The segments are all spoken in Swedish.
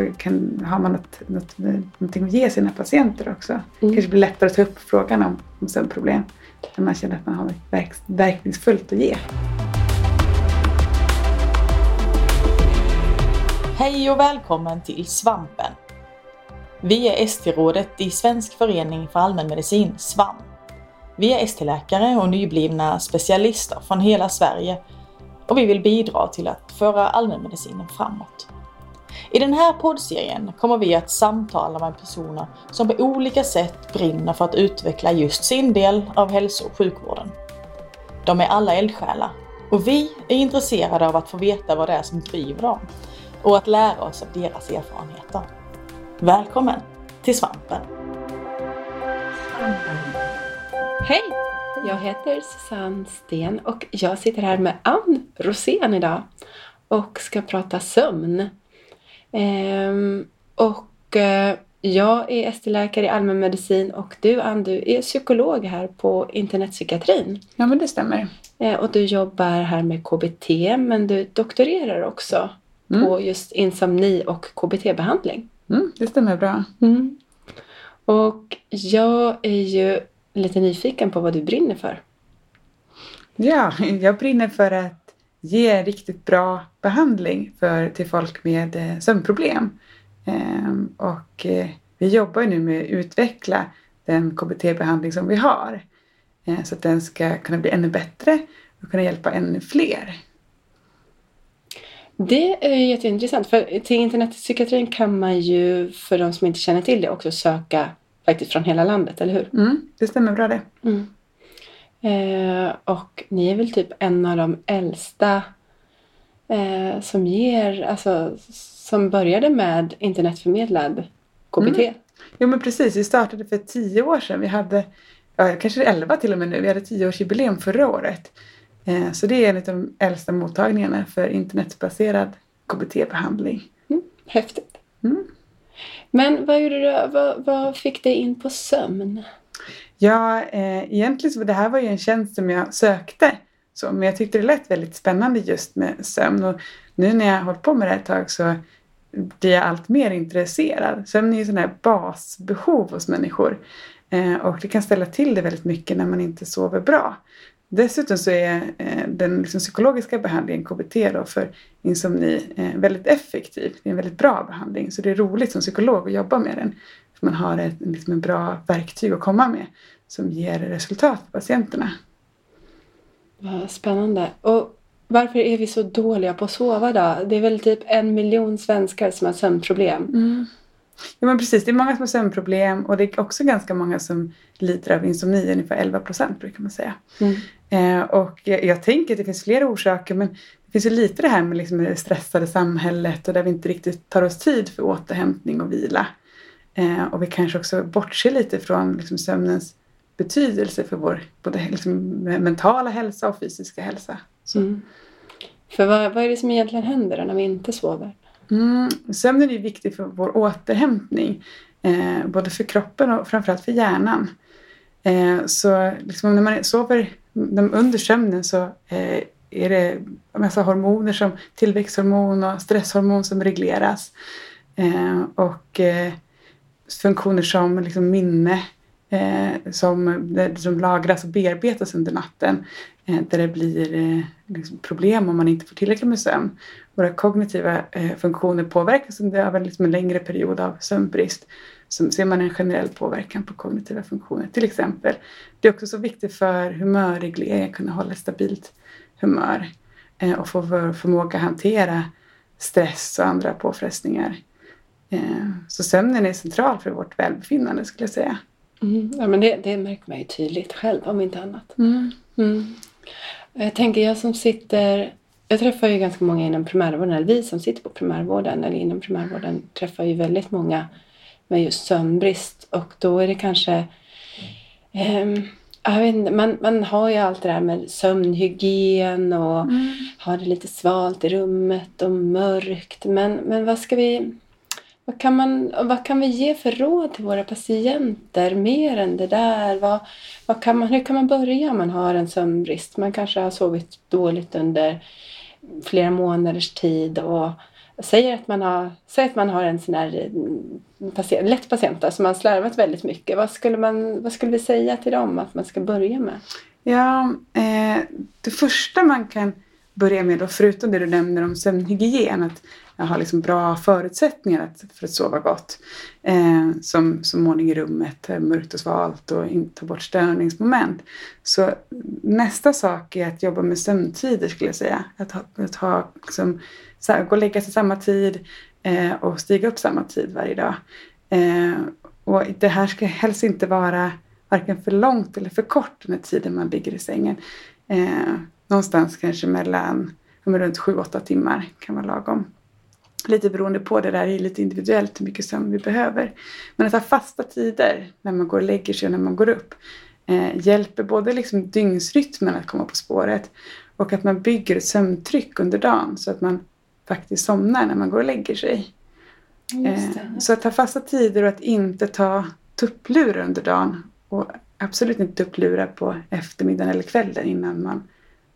så kan, har man något, något, någonting att ge sina patienter också. Mm. kanske blir lättare att ta upp frågan om, om sömnproblem när man känner att man har något verk, verkningsfullt att ge. Hej och välkommen till Svampen! Vi är ST-rådet i Svensk förening för allmänmedicin, SVAM. Vi är ST-läkare och nyblivna specialister från hela Sverige och vi vill bidra till att föra allmänmedicinen framåt. I den här poddserien kommer vi att samtala med personer som på olika sätt brinner för att utveckla just sin del av hälso och sjukvården. De är alla eldsjälar och vi är intresserade av att få veta vad det är som driver dem och att lära oss av deras erfarenheter. Välkommen till Svampen! Hej! Jag heter Susanne Sten och jag sitter här med Ann Rosén idag och ska prata sömn. Ehm, och eh, jag är ST-läkare i allmänmedicin och du Ann, du är psykolog här på internetpsykiatrin. Ja, men det stämmer. Ehm, och du jobbar här med KBT men du doktorerar också mm. på just insomni och KBT-behandling. Mm, det stämmer bra. Mm. Och jag är ju lite nyfiken på vad du brinner för. Ja, jag brinner för att ge riktigt bra behandling för, till folk med eh, sömnproblem. Ehm, och eh, vi jobbar nu med att utveckla den KBT-behandling som vi har. Eh, så att den ska kunna bli ännu bättre och kunna hjälpa ännu fler. Det är jätteintressant för till internetpsykiatrin kan man ju för de som inte känner till det också söka faktiskt från hela landet, eller hur? Mm, det stämmer bra det. Mm. Eh, och ni är väl typ en av de äldsta eh, som ger, alltså som började med internetförmedlad KBT. Mm. Jo men precis, vi startade för tio år sedan. Vi hade, ja, kanske elva till och med nu, vi hade tioårsjubileum förra året. Eh, så det är en av de äldsta mottagningarna för internetbaserad KBT-behandling. Mm, häftigt. Mm. Men vad, gjorde du, vad, vad fick dig in på sömn? Ja, eh, egentligen så det här var ju en tjänst som jag sökte. Så, men jag tyckte det lät väldigt spännande just med sömn. Och nu när jag har hållit på med det här ett tag så blir jag allt mer intresserad. Sömn är ju sådana här basbehov hos människor. Eh, och det kan ställa till det väldigt mycket när man inte sover bra. Dessutom så är eh, den liksom psykologiska behandlingen, KBT då, för insomni eh, väldigt effektiv. Det är en väldigt bra behandling så det är roligt som psykolog att jobba med den. För man har ett liksom en bra verktyg att komma med som ger resultat för patienterna. Vad spännande. Och varför är vi så dåliga på att sova då? Det är väl typ en miljon svenskar som har sömnproblem. Mm. Ja men precis, det är många som har sömnproblem och det är också ganska många som lider av insomni, ungefär 11 procent brukar man säga. Mm. Eh, och jag, jag, tänker att det finns flera orsaker men det finns ju lite det här med liksom det stressade samhället och där vi inte riktigt tar oss tid för återhämtning och vila. Eh, och vi kanske också bortser lite från liksom sömnens betydelse för vår både liksom mentala hälsa och fysiska hälsa. Mm. För vad, vad är det som egentligen händer när vi inte sover? Mm, sömnen är viktig för vår återhämtning. Eh, både för kroppen och framförallt för hjärnan. Eh, så liksom när man sover under sömnen så eh, är det en massa hormoner som tillväxthormon och stresshormon som regleras. Eh, och eh, funktioner som liksom minne eh, som, som lagras och bearbetas under natten. Eh, där det blir eh, liksom problem om man inte får tillräckligt med sömn. Våra kognitiva eh, funktioner påverkas under liksom en längre period av sömnbrist. Så ser man en generell påverkan på kognitiva funktioner till exempel. Det är också så viktigt för humörreglering, att kunna hålla ett stabilt humör eh, och få för, förmåga att hantera stress och andra påfrestningar. Eh, så sömnen är central för vårt välbefinnande skulle jag säga. Mm. Ja, men det, det märker man ju tydligt själv om inte annat. Mm. Mm. Jag tänker jag som sitter jag träffar ju ganska många inom primärvården, eller vi som sitter på primärvården eller inom primärvården träffar ju väldigt många med just sömnbrist och då är det kanske um, inte, man, man har ju allt det där med sömnhygien och mm. har det lite svalt i rummet och mörkt. Men, men vad ska vi vad kan, man, vad kan vi ge för råd till våra patienter mer än det där? Vad, vad kan man, hur kan man börja om man har en sömnbrist? Man kanske har sovit dåligt under flera månaders tid och säger att man har, säg att man har en sån här mm, patient, lätt patient som har slarvat väldigt mycket. Vad skulle, man, vad skulle vi säga till dem att man ska börja med? Ja, eh, det första man kan börja med då, förutom det du nämner om sömnhygien, att ha liksom bra förutsättningar för att sova gott. Eh, som, som ordning i rummet, eh, mörkt och svalt och inte ta bort störningsmoment. Så nästa sak är att jobba med sömntider skulle jag säga. Att ha, att ha liksom, så här, gå och lägga sig samma tid eh, och stiga upp samma tid varje dag. Eh, och det här ska helst inte vara varken för långt eller för kort med tiden man ligger i sängen. Eh, Någonstans kanske mellan runt 7-8 timmar kan vara lagom. Lite beroende på, det där är lite individuellt hur mycket sömn vi behöver. Men att ha fasta tider när man går och lägger sig och när man går upp eh, hjälper både liksom dygnsrytmen att komma på spåret och att man bygger ett sömntryck under dagen så att man faktiskt somnar när man går och lägger sig. Eh, så att ha fasta tider och att inte ta tupplurar under dagen och absolut inte tupplurar på eftermiddagen eller kvällen innan man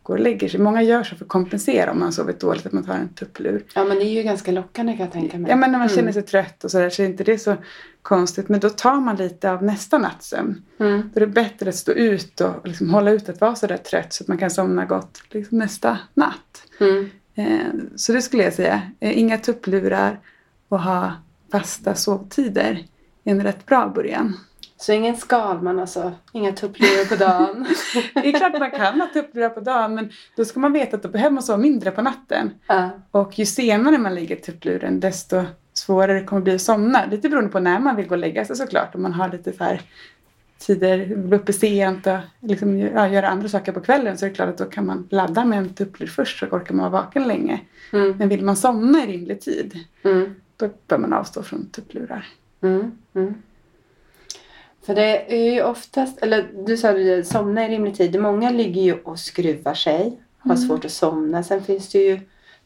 går och lägger sig. Många gör så för att kompensera om man sovit dåligt, att man tar en tupplur. Ja men det är ju ganska lockande kan jag tänka mig. Ja men när man mm. känner sig trött och sådär så är inte det så konstigt. Men då tar man lite av nästa nattsömn. Mm. Då är det bättre att stå ut och liksom hålla ut att vara sådär trött så att man kan somna gott liksom nästa natt. Mm. Eh, så det skulle jag säga. Eh, inga tupplurar och ha fasta sovtider är en rätt bra början. Så ingen Skalman alltså? Inga tupplurar på dagen? det är klart man kan ha tupplurar på dagen men då ska man veta att då behöver man sova mindre på natten. Uh. Och ju senare man lägger tuppluren desto svårare det kommer bli att somna. Lite beroende på när man vill gå och lägga sig såklart. Om man har lite så här tider, vill uppe sent och liksom, ja, göra andra saker på kvällen så är det klart att då kan man ladda med en tupplur först så orkar man vara vaken länge. Mm. Men vill man somna i rimlig tid mm. då bör man avstå från tupplurar. Mm. För det är ju oftast, eller du sa att somna i rimlig tid. Många ligger ju och skruvar sig, har mm. svårt att somna. Sen finns det ju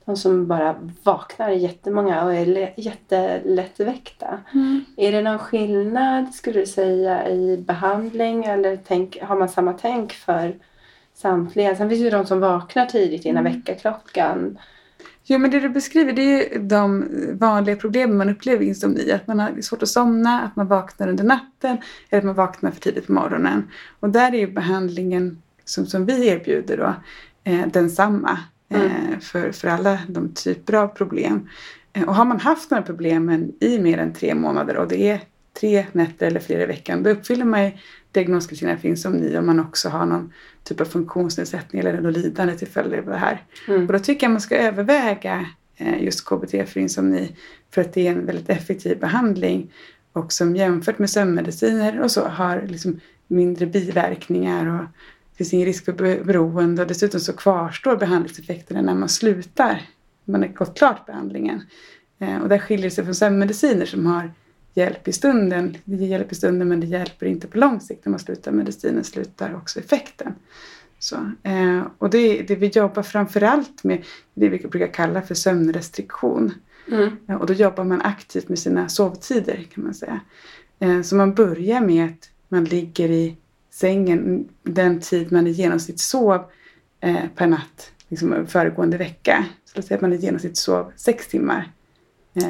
de som bara vaknar jättemånga och är jättelättväckta. Mm. Är det någon skillnad skulle du säga i behandling eller tänk, har man samma tänk för samtliga? Sen finns det ju de som vaknar tidigt innan mm. väckarklockan. Jo, men det du beskriver det är ju de vanliga problemen man upplever i insomni. Att man har svårt att somna, att man vaknar under natten eller att man vaknar för tidigt på morgonen. Och där är ju behandlingen som, som vi erbjuder då eh, densamma eh, mm. för, för alla de typer av problem. Eh, och har man haft de här problemen i mer än tre månader och det är tre nätter eller fler i veckan, då uppfyller man diagnoskriterierna för insomni om man också har någon typ av funktionsnedsättning eller något lidande till följd av det här. Mm. Och då tycker jag man ska överväga eh, just KBT för insomni för att det är en väldigt effektiv behandling och som jämfört med sömnmediciner och så har liksom mindre biverkningar och det finns ingen risk för beroende och dessutom så kvarstår behandlingseffekterna när man slutar. Man har gått klart behandlingen. Eh, och där skiljer det sig från sömnmediciner som har hjälp i stunden. Det ger hjälp i stunden men det hjälper inte på lång sikt. När man slutar medicinen slutar också effekten. Så, eh, och det, det vi jobbar framförallt med det vi brukar kalla för sömnrestriktion. Mm. Eh, och då jobbar man aktivt med sina sovtider kan man säga. Eh, så man börjar med att man ligger i sängen den tid man i genomsnitt sov eh, per natt liksom föregående vecka. Så låt säga att man i genomsnitt sov sex timmar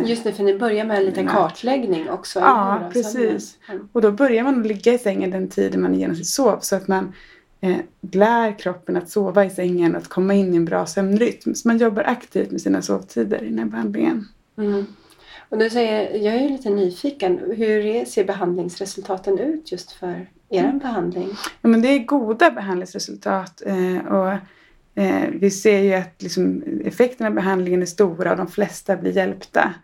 Just det, för ni börjar med en liten kartläggning också. Ja, precis. Och då börjar man ligga i sängen den tiden man i genomsnitt sov så att man eh, lär kroppen att sova i sängen och att komma in i en bra sömnrytm. Så man jobbar aktivt med sina sovtider i den här behandlingen. Mm. Och du säger, jag är lite nyfiken, hur ser behandlingsresultaten ut just för er mm. behandling? Ja, men det är goda behandlingsresultat eh, och Eh, vi ser ju att liksom, effekterna av behandlingen är stora och de flesta blir hjälpta.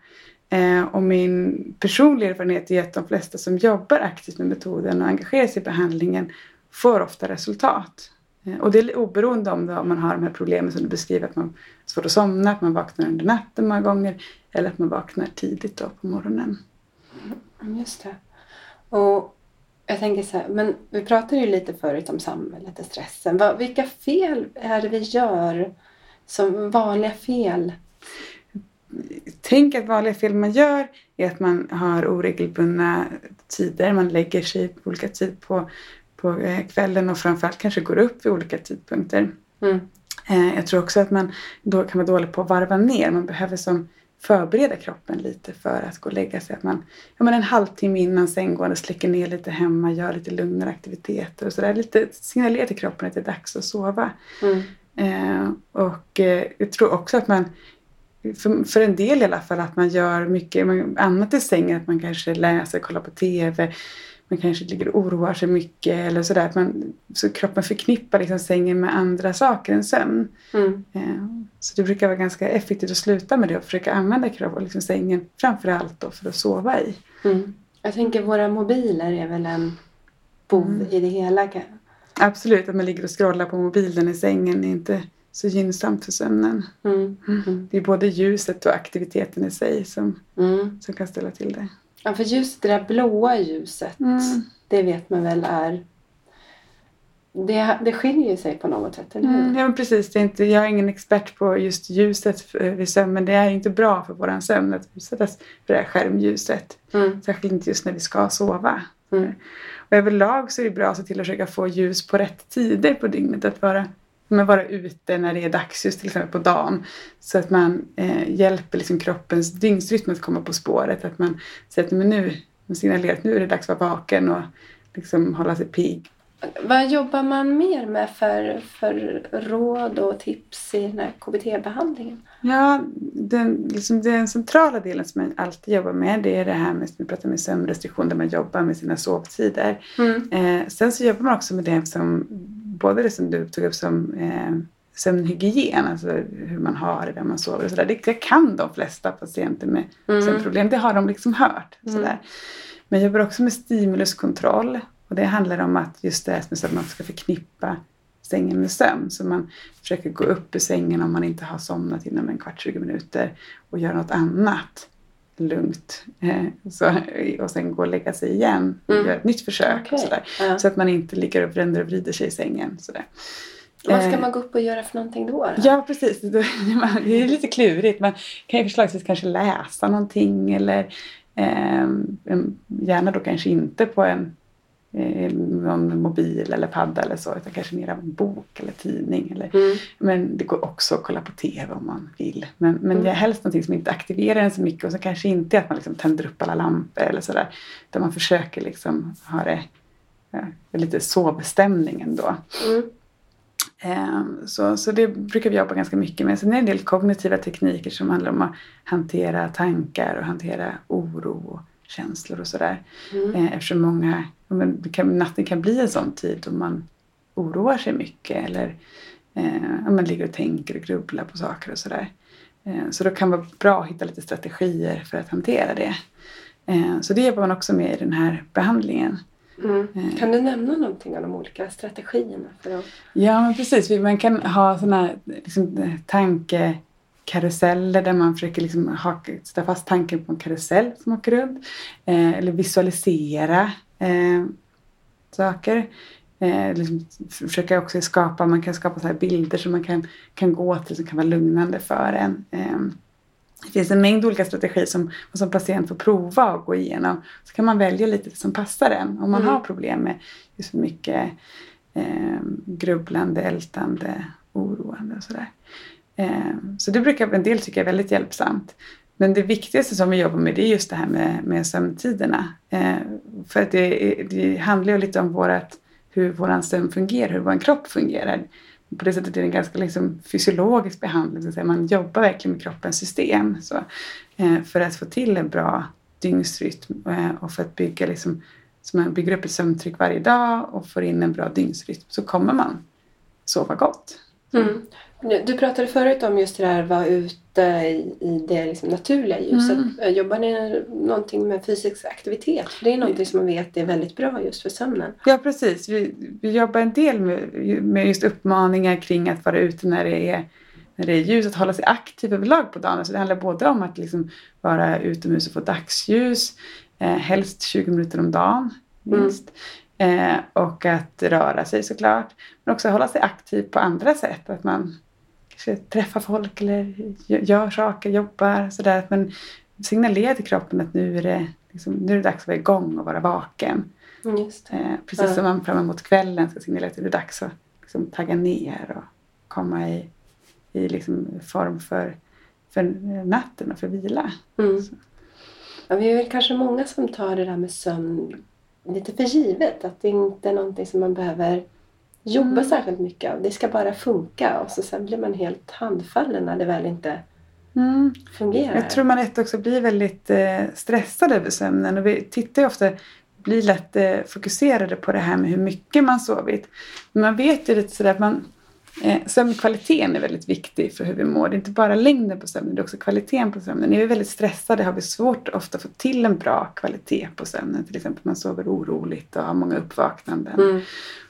Eh, och min personliga erfarenhet är att de flesta som jobbar aktivt med metoden och engagerar sig i behandlingen får ofta resultat. Eh, och det är oberoende om, det, om man har de här problemen som du beskriver, att man har svårt att somna, att man vaknar under natten många gånger eller att man vaknar tidigt då på morgonen. Mm, just det. Och jag tänker så här, men vi pratade ju lite förut om samhället och stressen. Vad, vilka fel är det vi gör som vanliga fel? Tänk att vanliga fel man gör är att man har oregelbundna tider. Man lägger sig på olika tid på, på eh, kvällen och framförallt kanske går upp vid olika tidpunkter. Mm. Eh, jag tror också att man då kan vara dålig på att varva ner. Man behöver som förbereda kroppen lite för att gå och lägga sig. Att man ja, men en halvtimme innan sänggående släcker ner lite hemma, gör lite lugnare aktiviteter och sådär. Lite signalera till kroppen att det är dags att sova. Mm. Eh, och eh, jag tror också att man för, för, en del i alla fall att man gör mycket annat i sängen. Att man kanske läser, kollar på TV. Man kanske ligger och oroar sig mycket eller sådär. Man, så kroppen förknippar liksom sängen med andra saker än sömn. Mm. Eh, så det brukar vara ganska effektivt att sluta med det och försöka använda kroppen, liksom sängen framför allt då för att sova i. Mm. Jag tänker våra mobiler är väl en bov mm. i det hela. Absolut, att man ligger och scrollar på mobilen i sängen är inte så gynnsamt för sömnen. Mm. Mm. Det är både ljuset och aktiviteten i sig som, mm. som kan ställa till det. Ja, för just det där blåa ljuset, mm. det vet man väl är det, det skiljer sig på något sätt, eller hur? Mm, ja, precis. Det är inte, jag är ingen expert på just ljuset vid sömn, men det är inte bra för vår sömn att utsättas för det här skärmljuset. Mm. Särskilt inte just när vi ska sova. Mm. Och överlag så är det bra att se till att försöka få ljus på rätt tider på dygnet. Att vara men vara ute när det är dagsljus till exempel på dagen. Så att man eh, hjälper liksom kroppens dygnsrytm att komma på spåret. Att man säger att men nu, man signalerar att nu är det dags att vara vaken och liksom hålla sig pigg. Vad jobbar man mer med för, för råd och tips i den här KBT-behandlingen? Ja, den, liksom den centrala delen som man alltid jobbar med det är det här med, vi pratar med sömnrestriktion, där man jobbar med sina sovtider. Mm. Eh, sen så jobbar man också med det som både det som du tog upp som eh, sömnhygien, alltså hur man har det när man sover och sådär. Det, det kan de flesta patienter med mm. sömnproblem. Det har de liksom hört. Mm. Sådär. Men jag jobbar också med stimuluskontroll. Och det handlar om att just det så att man ska förknippa sängen med sömn. Så man försöker gå upp ur sängen om man inte har somnat inom en kvart, 20 minuter och göra något annat lugnt. Eh, så, och sen gå och lägga sig igen och mm. göra ett nytt försök. Okay. sådär. Ja. Så att man inte ligger och vänder och vrider sig i sängen. Sådär. Vad ska eh, man gå upp och göra för någonting då? då? Ja precis, det är lite klurigt. Man kan ju förslagsvis kanske läsa någonting eller eh, gärna då kanske inte på en någon mobil eller padda eller så utan kanske mer av en bok eller tidning. Eller, mm. Men det går också att kolla på TV om man vill. Men, men mm. det är helst någonting som inte aktiverar en så mycket och så kanske inte att man liksom tänder upp alla lampor eller sådär. Utan man försöker liksom ha det ja, lite sovstämning ändå. Mm. Um, så, så det brukar vi jobba ganska mycket med. Sen är det en del kognitiva tekniker som handlar om att hantera tankar och hantera oro och känslor och sådär. Mm. Eh, eftersom många, kan, natten kan bli en sån tid då man oroar sig mycket eller eh, man ligger och tänker och grubblar på saker och sådär. Eh, så då kan det vara bra att hitta lite strategier för att hantera det. Eh, så det jobbar man också med i den här behandlingen. Mm. Eh. Kan du nämna någonting om de olika strategierna? För att... Ja, men precis. Man kan ha sådana liksom, tanke karuseller där man försöker liksom haka, sätta fast tanken på en karusell som åker runt. Eh, eller visualisera eh, saker. Eh, liksom försöka också skapa, man kan skapa så bilder som man kan, kan gå till som kan vara lugnande för en. Eh, det finns en mängd olika strategier som man som patient får prova och gå igenom. Så kan man välja lite som passar en. Om man mm. har problem med just för mycket eh, grubblande, ältande, oroande och sådär. Ehm, så det brukar en del tycka är väldigt hjälpsamt. Men det viktigaste som vi jobbar med det är just det här med, med sömntiderna. Ehm, för att det, det handlar ju lite om vårat, hur vår sömn fungerar, hur vår kropp fungerar. På det sättet är det en ganska liksom fysiologisk behandling. Så man jobbar verkligen med kroppens system så, ehm, för att få till en bra dygnsrytm eh, och för att bygga liksom, så man bygger upp ett sömntryck varje dag och får in en bra dygnsrytm så kommer man sova gott. Mm. Du pratade förut om just det där att vara ute i, i det liksom naturliga ljuset. Mm. Eh, jobbar ni någonting med fysisk aktivitet? det är någonting som man vet är väldigt bra just för sömnen. Ja precis. Vi, vi jobbar en del med, med just uppmaningar kring att vara ute när det är när det är ljus, att hålla sig aktiv överlag på dagen. Så det handlar både om att liksom vara utomhus och få dagsljus, eh, helst 20 minuter om dagen minst. Mm. Eh, och att röra sig såklart. Men också hålla sig aktiv på andra sätt. Att man kanske träffar folk eller gör saker, jobbar sådär. Men signalera till kroppen att nu är det, liksom, nu är det dags att vara igång och vara vaken. Just eh, precis ja. som man fram emot kvällen ska signalera att det är dags att liksom, tagga ner och komma i, i liksom, form för, för natten och för vila. Mm. Ja, vi är väl kanske många som tar det där med sömn lite för givet. Att det inte är någonting som man behöver jobba mm. särskilt mycket av. Det ska bara funka och så sen blir man helt handfallen när det väl inte mm. fungerar. Jag tror man ett också blir väldigt eh, stressad över sömnen och vi tittar ju ofta blir lätt eh, fokuserade på det här med hur mycket man sovit. Men man vet ju lite sådär att man Eh, sömnkvaliteten är väldigt viktig för hur vi mår. Det är inte bara längden på sömnen, det är också kvaliteten på sömnen. Är vi väldigt stressade har vi svårt ofta att få till en bra kvalitet på sömnen. Till exempel man sover oroligt och har många uppvaknanden. Mm.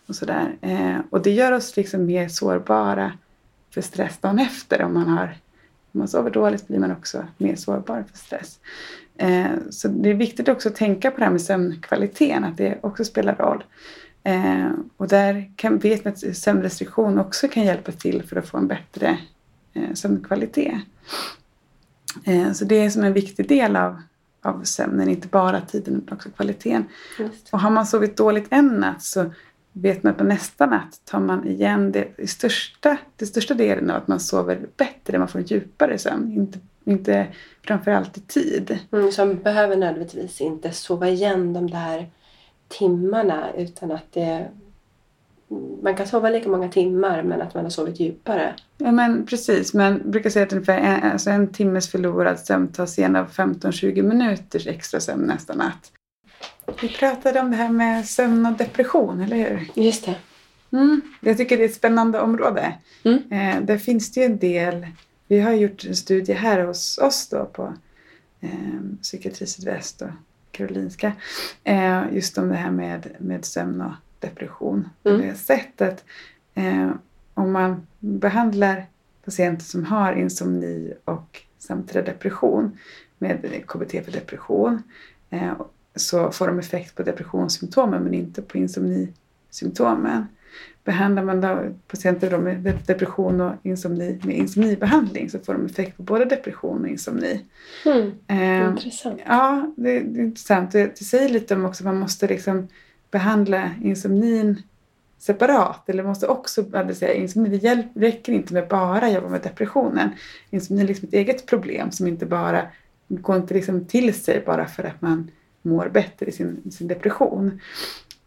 Och, sådär. Eh, och det gör oss liksom mer sårbara för stress dagen efter. Om man, har, om man sover dåligt blir man också mer sårbar för stress. Eh, så det är viktigt också att tänka på det här med sömnkvaliteten, att det också spelar roll. Eh, och där kan, vet man att sömnrestriktion också kan hjälpa till för att få en bättre eh, sömnkvalitet. Eh, så det är som en viktig del av, av sömnen, inte bara tiden utan också kvaliteten. Och har man sovit dåligt en natt så vet man att på nästa natt tar man igen det, i största, det största delen av att man sover bättre, man får en djupare sömn. Inte, inte framförallt i tid. Mm, man behöver nödvändigtvis inte sova igen de där timmarna utan att det man kan sova lika många timmar men att man har sovit djupare. Ja men precis, men brukar säga att ungefär en, alltså en timmes förlorad sömn tas igen av 15-20 minuters extra sömn nästa natt. Vi pratade om det här med sömn och depression, eller hur? Just det. Mm, jag tycker det är ett spännande område. Mm. Eh, där finns det ju en del, vi har gjort en studie här hos oss då på eh, Psykiatri Sydväst och Karolinska. Eh, just om det här med, med sömn och depression. Mm. Sett att eh, om man behandlar patienter som har insomni och samtida depression med KBT för depression eh, så får de effekt på depressionssymptomen men inte på insomnisymptomen. Behandlar man då patienter då med depression och insomni med insomnibehandling så får de effekt på både depression och insomni. Mm, eh, intressant. Ja, det, det, är intressant. Det, det säger lite om också att man måste liksom behandla insomnin separat. Eller måste också säga, insomni. Det hjälp, räcker inte med bara jobba med depressionen. Insomni är liksom ett eget problem som inte bara går inte liksom till sig bara för att man mår bättre i sin, i sin depression.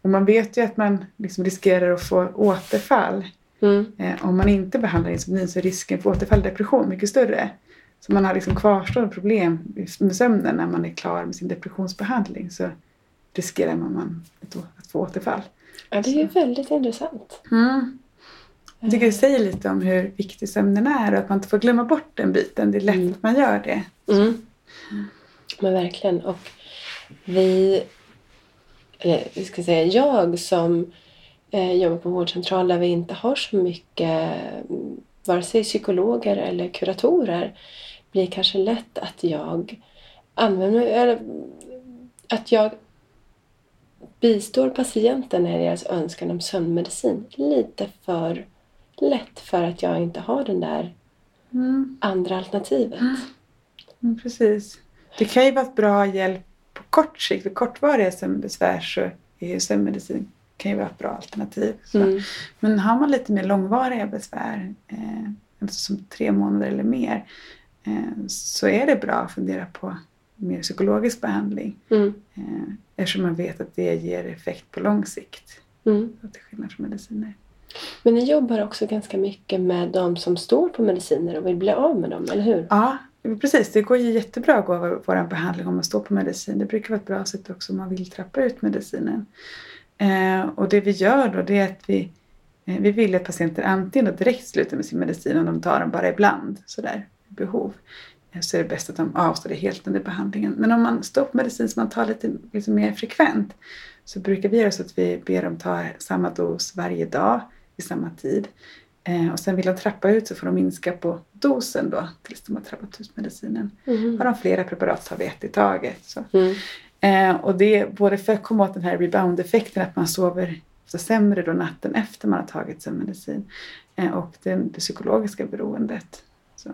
Och man vet ju att man liksom riskerar att få återfall. Mm. Eh, om man inte behandlar insomni så är risken för återfall i depression mycket större. Så man har liksom kvarstående problem med sömnen när man är klar med sin depressionsbehandling så riskerar man att få återfall. Ja, det är ju väldigt intressant. Mm. Jag tycker det säger lite om hur viktig sömnen är och att man inte får glömma bort den biten. Det är lätt mm. att man gör det. Mm. Men verkligen. Och vi eller vi ska säga jag som eh, jobbar på vårdcentral där vi inte har så mycket vare sig psykologer eller kuratorer blir kanske lätt att jag använder eller att jag bistår patienterna i deras önskan om sömnmedicin lite för lätt för att jag inte har den där mm. andra alternativet. Mm, precis. Det kan ju vara ett bra hjälp kort sikt, vid kortvariga sömnbesvär så är ju sömnmedicin kan ju vara ett bra alternativ. Mm. Men har man lite mer långvariga besvär, eh, alltså som tre månader eller mer, eh, så är det bra att fundera på mer psykologisk behandling. Mm. Eh, eftersom man vet att det ger effekt på lång sikt. Mm. Till skillnad från mediciner. Men ni jobbar också ganska mycket med de som står på mediciner och vill bli av med dem, eller hur? Ja, Precis, det går ju jättebra att gå vår behandling om man står på medicin. Det brukar vara ett bra sätt också om man vill trappa ut medicinen. Eh, och det vi gör då det är att vi, eh, vi vill att patienter antingen direkt slutar med sin medicin om de tar den bara ibland, sådär, behov. Eh, så är det bäst att de avstår det helt under behandlingen. Men om man står på medicin som man tar lite, liksom mer frekvent så brukar vi göra så att vi ber dem ta samma dos varje dag i samma tid. Eh, och sen vill de trappa ut så får de minska på dosen då tills de har trappat ut medicinen. Mm. Har de flera preparat tar vi ett i taget. Så. Mm. Eh, och det är både för att komma åt den här rebound-effekten att man sover så sämre då natten efter man har tagit sin medicin. Eh, och det, det psykologiska beroendet. Så.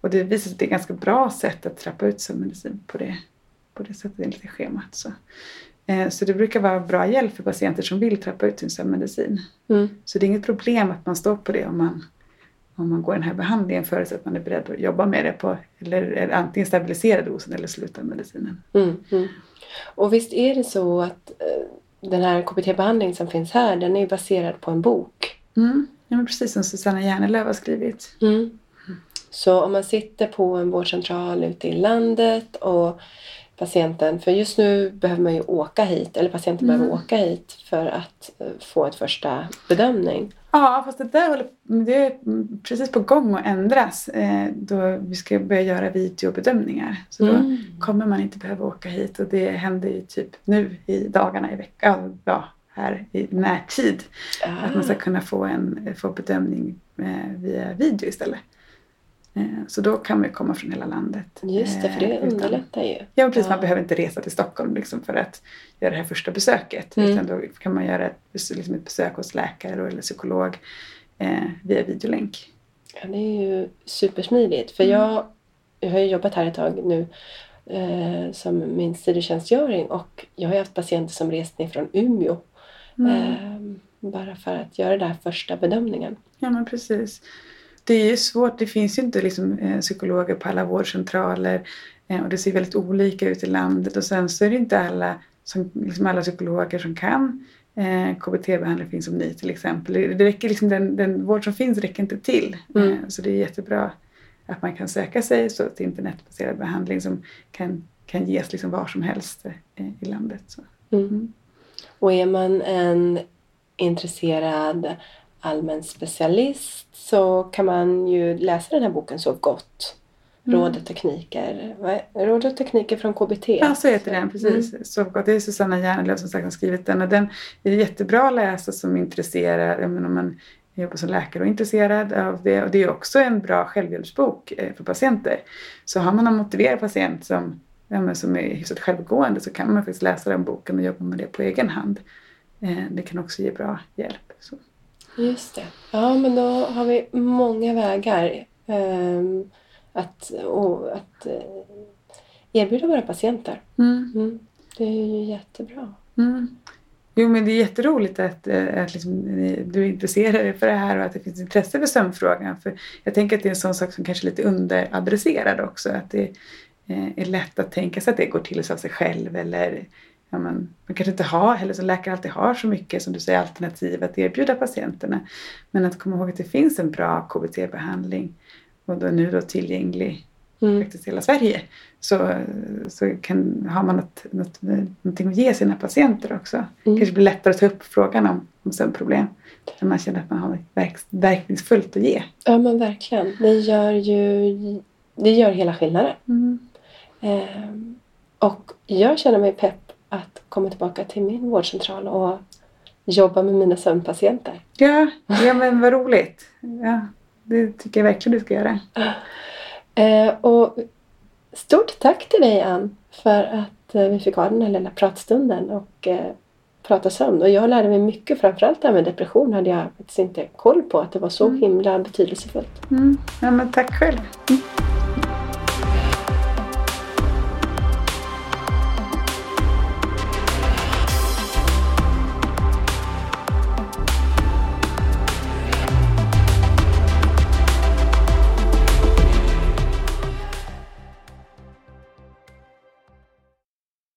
Och det visar sig att det är ett ganska bra sätt att trappa ut sin medicin på det, på det sättet enligt schemat. Så. Eh, så det brukar vara bra hjälp för patienter som vill trappa ut sin sömnmedicin. Mm. Så det är inget problem att man står på det om man, om man går den här behandlingen förutsatt att man är beredd att jobba med det på eller, antingen stabilisera dosen eller sluta medicinen. Mm, mm. Och visst är det så att eh, den här KBT-behandlingen som finns här den är baserad på en bok? Mm. Ja, men precis som Susanna Järnelöv har skrivit. Mm. Så om man sitter på en vårdcentral ute i landet och patienten, för just nu behöver man ju åka hit, eller patienten mm. behöver åka hit för att eh, få ett första bedömning. Ja, fast det där håller, det är precis på gång att ändras eh, då vi ska börja göra videobedömningar. Så då mm. kommer man inte behöva åka hit och det händer ju typ nu i dagarna i veckan, ja, här i närtid. Ah. Att man ska kunna få en få bedömning eh, via video istället. Eh, så då kan man komma från hela landet. Just det, för det eh, underlättar ju. Ja, precis. Ja. Man behöver inte resa till Stockholm liksom för att göra det här första besöket. Mm. Utan då kan man göra ett, liksom ett besök hos läkare eller psykolog eh, via videolänk. Ja, det är ju supersmidigt. För mm. jag, jag har ju jobbat här ett tag nu eh, som min studietjänstgöring och jag har ju haft patienter som rest ner från Umeå. Mm. Eh, bara för att göra den här första bedömningen. Ja, men precis det är svårt. Det finns ju inte liksom, eh, psykologer på alla vårdcentraler eh, och det ser väldigt olika ut i landet. Och sen så är det inte alla, som, liksom alla psykologer som kan eh, KBT-behandling finns som ni till exempel. Det räcker liksom, den, den vård som finns räcker inte till. Mm. Eh, så det är jättebra att man kan söka sig så till internetbaserad behandling som kan, kan ges liksom var som helst eh, i landet. Mm. Mm. Och är man en intresserad allmän specialist så kan man ju läsa den här boken Sov gott. Mm. Råd och tekniker. Råd och tekniker från KBT. Ja, så heter den. Precis. Mm. Sov gott. Det är Susanna Järnelöv som sagt har skrivit den. Och den är jättebra att läsa som intresserad. Jag menar, om man jobbar som läkare och är intresserad av det. Och det är också en bra självhjälpsbok eh, för patienter. Så har man en motiverad patient som, ja, som är hyfsat självgående så kan man faktiskt läsa den boken och jobba med det på egen hand. Eh, det kan också ge bra hjälp. Så. Just det. Ja, men då har vi många vägar eh, att, och, att eh, erbjuda våra patienter. Mm. Mm. Det är ju jättebra. Mm. Jo, men det är jätteroligt att, eh, att liksom, du är intresserad för det här och att det finns intresse för sömnfrågan. För jag tänker att det är en sån sak som kanske är lite underadresserad också. Att det eh, är lätt att tänka sig att det går till av sig själv eller ja, men, man kanske inte har, eller som läkare alltid har så mycket som du säger alternativ att erbjuda patienterna. Men att komma ihåg att det finns en bra KBT-behandling och då nu då tillgänglig mm. faktiskt hela Sverige. Så, så kan, har man något, något, någonting att ge sina patienter också. Mm. kanske blir lättare att ta upp frågan om, om sömnproblem. När man känner att man har verk, verkningsfullt att ge. Ja men verkligen. Det gör ju det gör hela skillnaden. Mm. Ehm, och jag känner mig pepp att komma tillbaka till min vårdcentral och jobba med mina sömnpatienter. Ja, ja men vad roligt. Ja, det tycker jag verkligen du ska göra. Eh, och stort tack till dig Ann för att eh, vi fick ha den här lilla pratstunden och eh, prata sömn. Och jag lärde mig mycket, framförallt det här med depression hade jag faktiskt inte koll på att det var så mm. himla betydelsefullt. Mm. Ja, men tack själv. Mm.